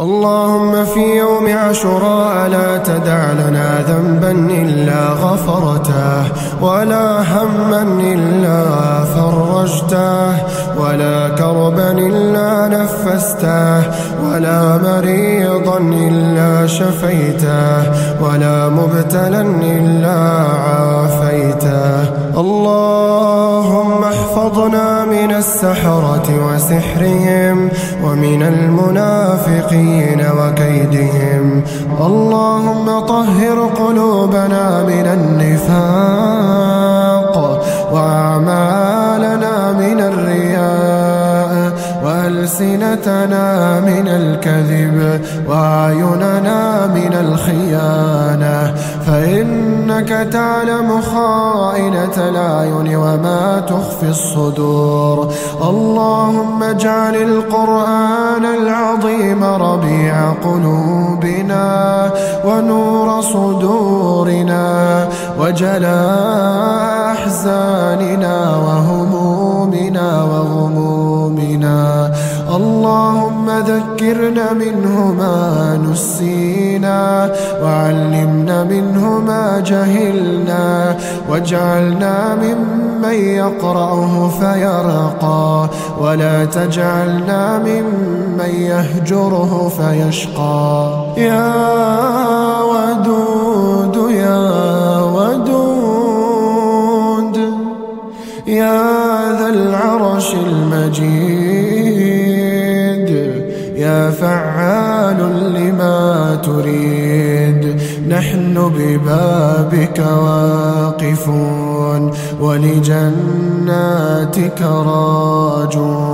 اللهم في يوم عاشوراء لا تدع لنا ذنبا إلا غفرته ولا هما إلا فرجته ولا كربا إلا نفسته ولا مريضا إلا شفيته ولا مبتلا إلا عافيته. اللهم احفظنا من السحرة وسحرهم ومن المنافقين وكيدهم. اللهم طهر قلوبنا من النفاق وأعمالنا وألسنتنا من الكذب وأعيننا من الخيانة. فإنك تعلم خائنة الأعين وما تخفي الصدور. اللهم اجعل القرآن العظيم ربيع قلوبنا ونور صدورنا وجلاء أحزاننا ذكرنا منه ما نسينا وعلمنا منه ما جهلنا واجعلنا ممن يقرأه فيرقى ولا تجعلنا ممن يهجره فيشقى. يا فعال لما تريد. نحن ببابك واقفون ولجناتك راجون.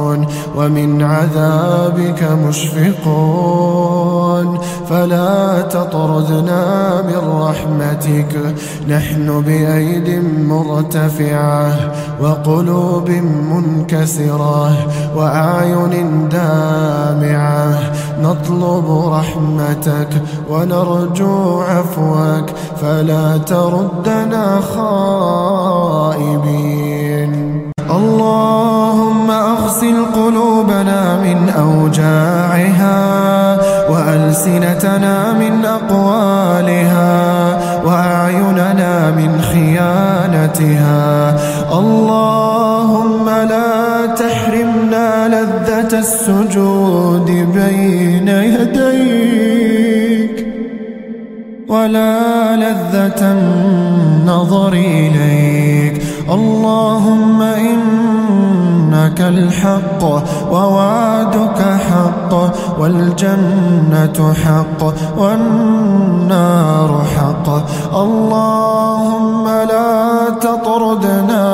ومن عذابك مشفقون. فلا تطردنا من رحمتك. نحن بأيد مرتفعة وقلوب منكسرة وأعين دامعة. نطلب رحمتك ونرجو عفوك. فلا تردنا خائبين. اللهم أغسل قلوبنا من أوجاعها وألسنتنا من أقوالها وأعيننا من خيانتها. اللهم لا تحرمنا لذة السجود بين يديك ولا لذة النظر إليك. اللهم الحق ووعدك حق والجنة حق والنار حق. اللهم لا تطردنا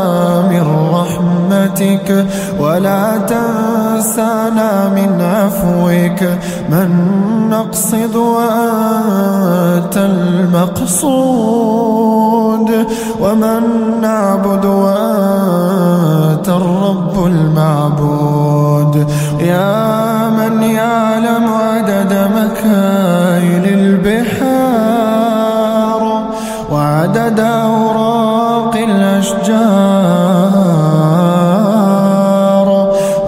من رحمتك ولا تنسانا من عفوك. من نقصد وأنت المقصود. ومن نعبد وأنت الرب المعبود. يا من يعلم عدد مكاين البحار وعدد أوراق الأشجار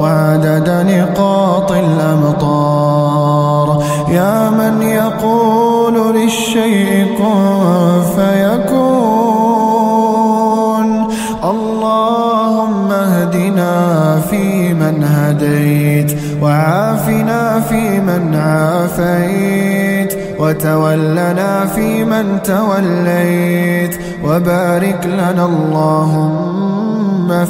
وعدد نقاط الأمطار. يا من يقول للشيء كن هديت وعافنا فيمن عافيت وتولنا فيمن توليت وبارك لنا اللهم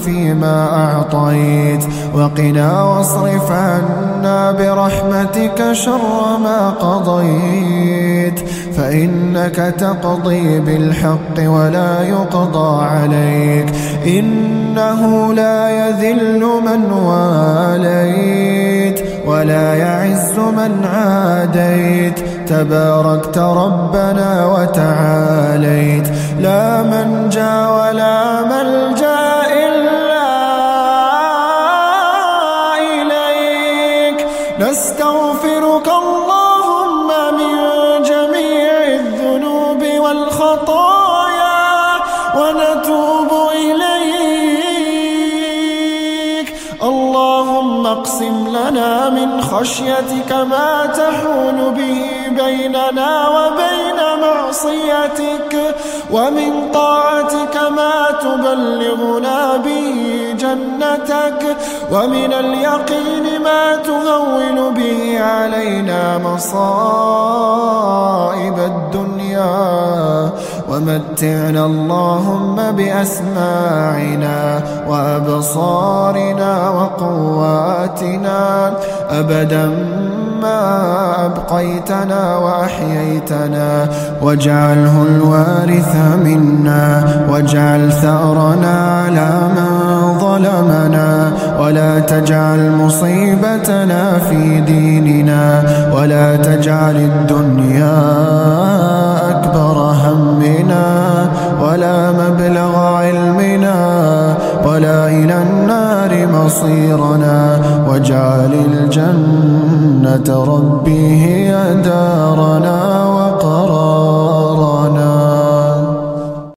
فيما أعطيت. وقنا واصرف عنا برحمتك شر ما قضيت. فإنك تقضي بالحق ولا يقضى عليك. إنه لا يذل من واليت ولا يعز من عاديت. تباركت ربنا وتعاليت. لا من جا لنا من خشيتك ما تحول به بيننا وبين معصيتك ومن طاعتك ما تبلغنا به جنتك ومن اليقين ما تهون به علينا مصائب الدنيا ومتعنا اللهم بأسماعنا وأبصارنا وقواتنا. أبدا ما أبقيتنا وأحييتنا. واجعله الوارث منا. واجعل ثأرنا على من ظلمنا. ولا تجعل مصيبتنا في ديننا. ولا تجعل الدنيا ولا مبلغ علمنا ولا إلى النار مصيرنا واجعل الجنة ربي هي دارنا وقرارنا.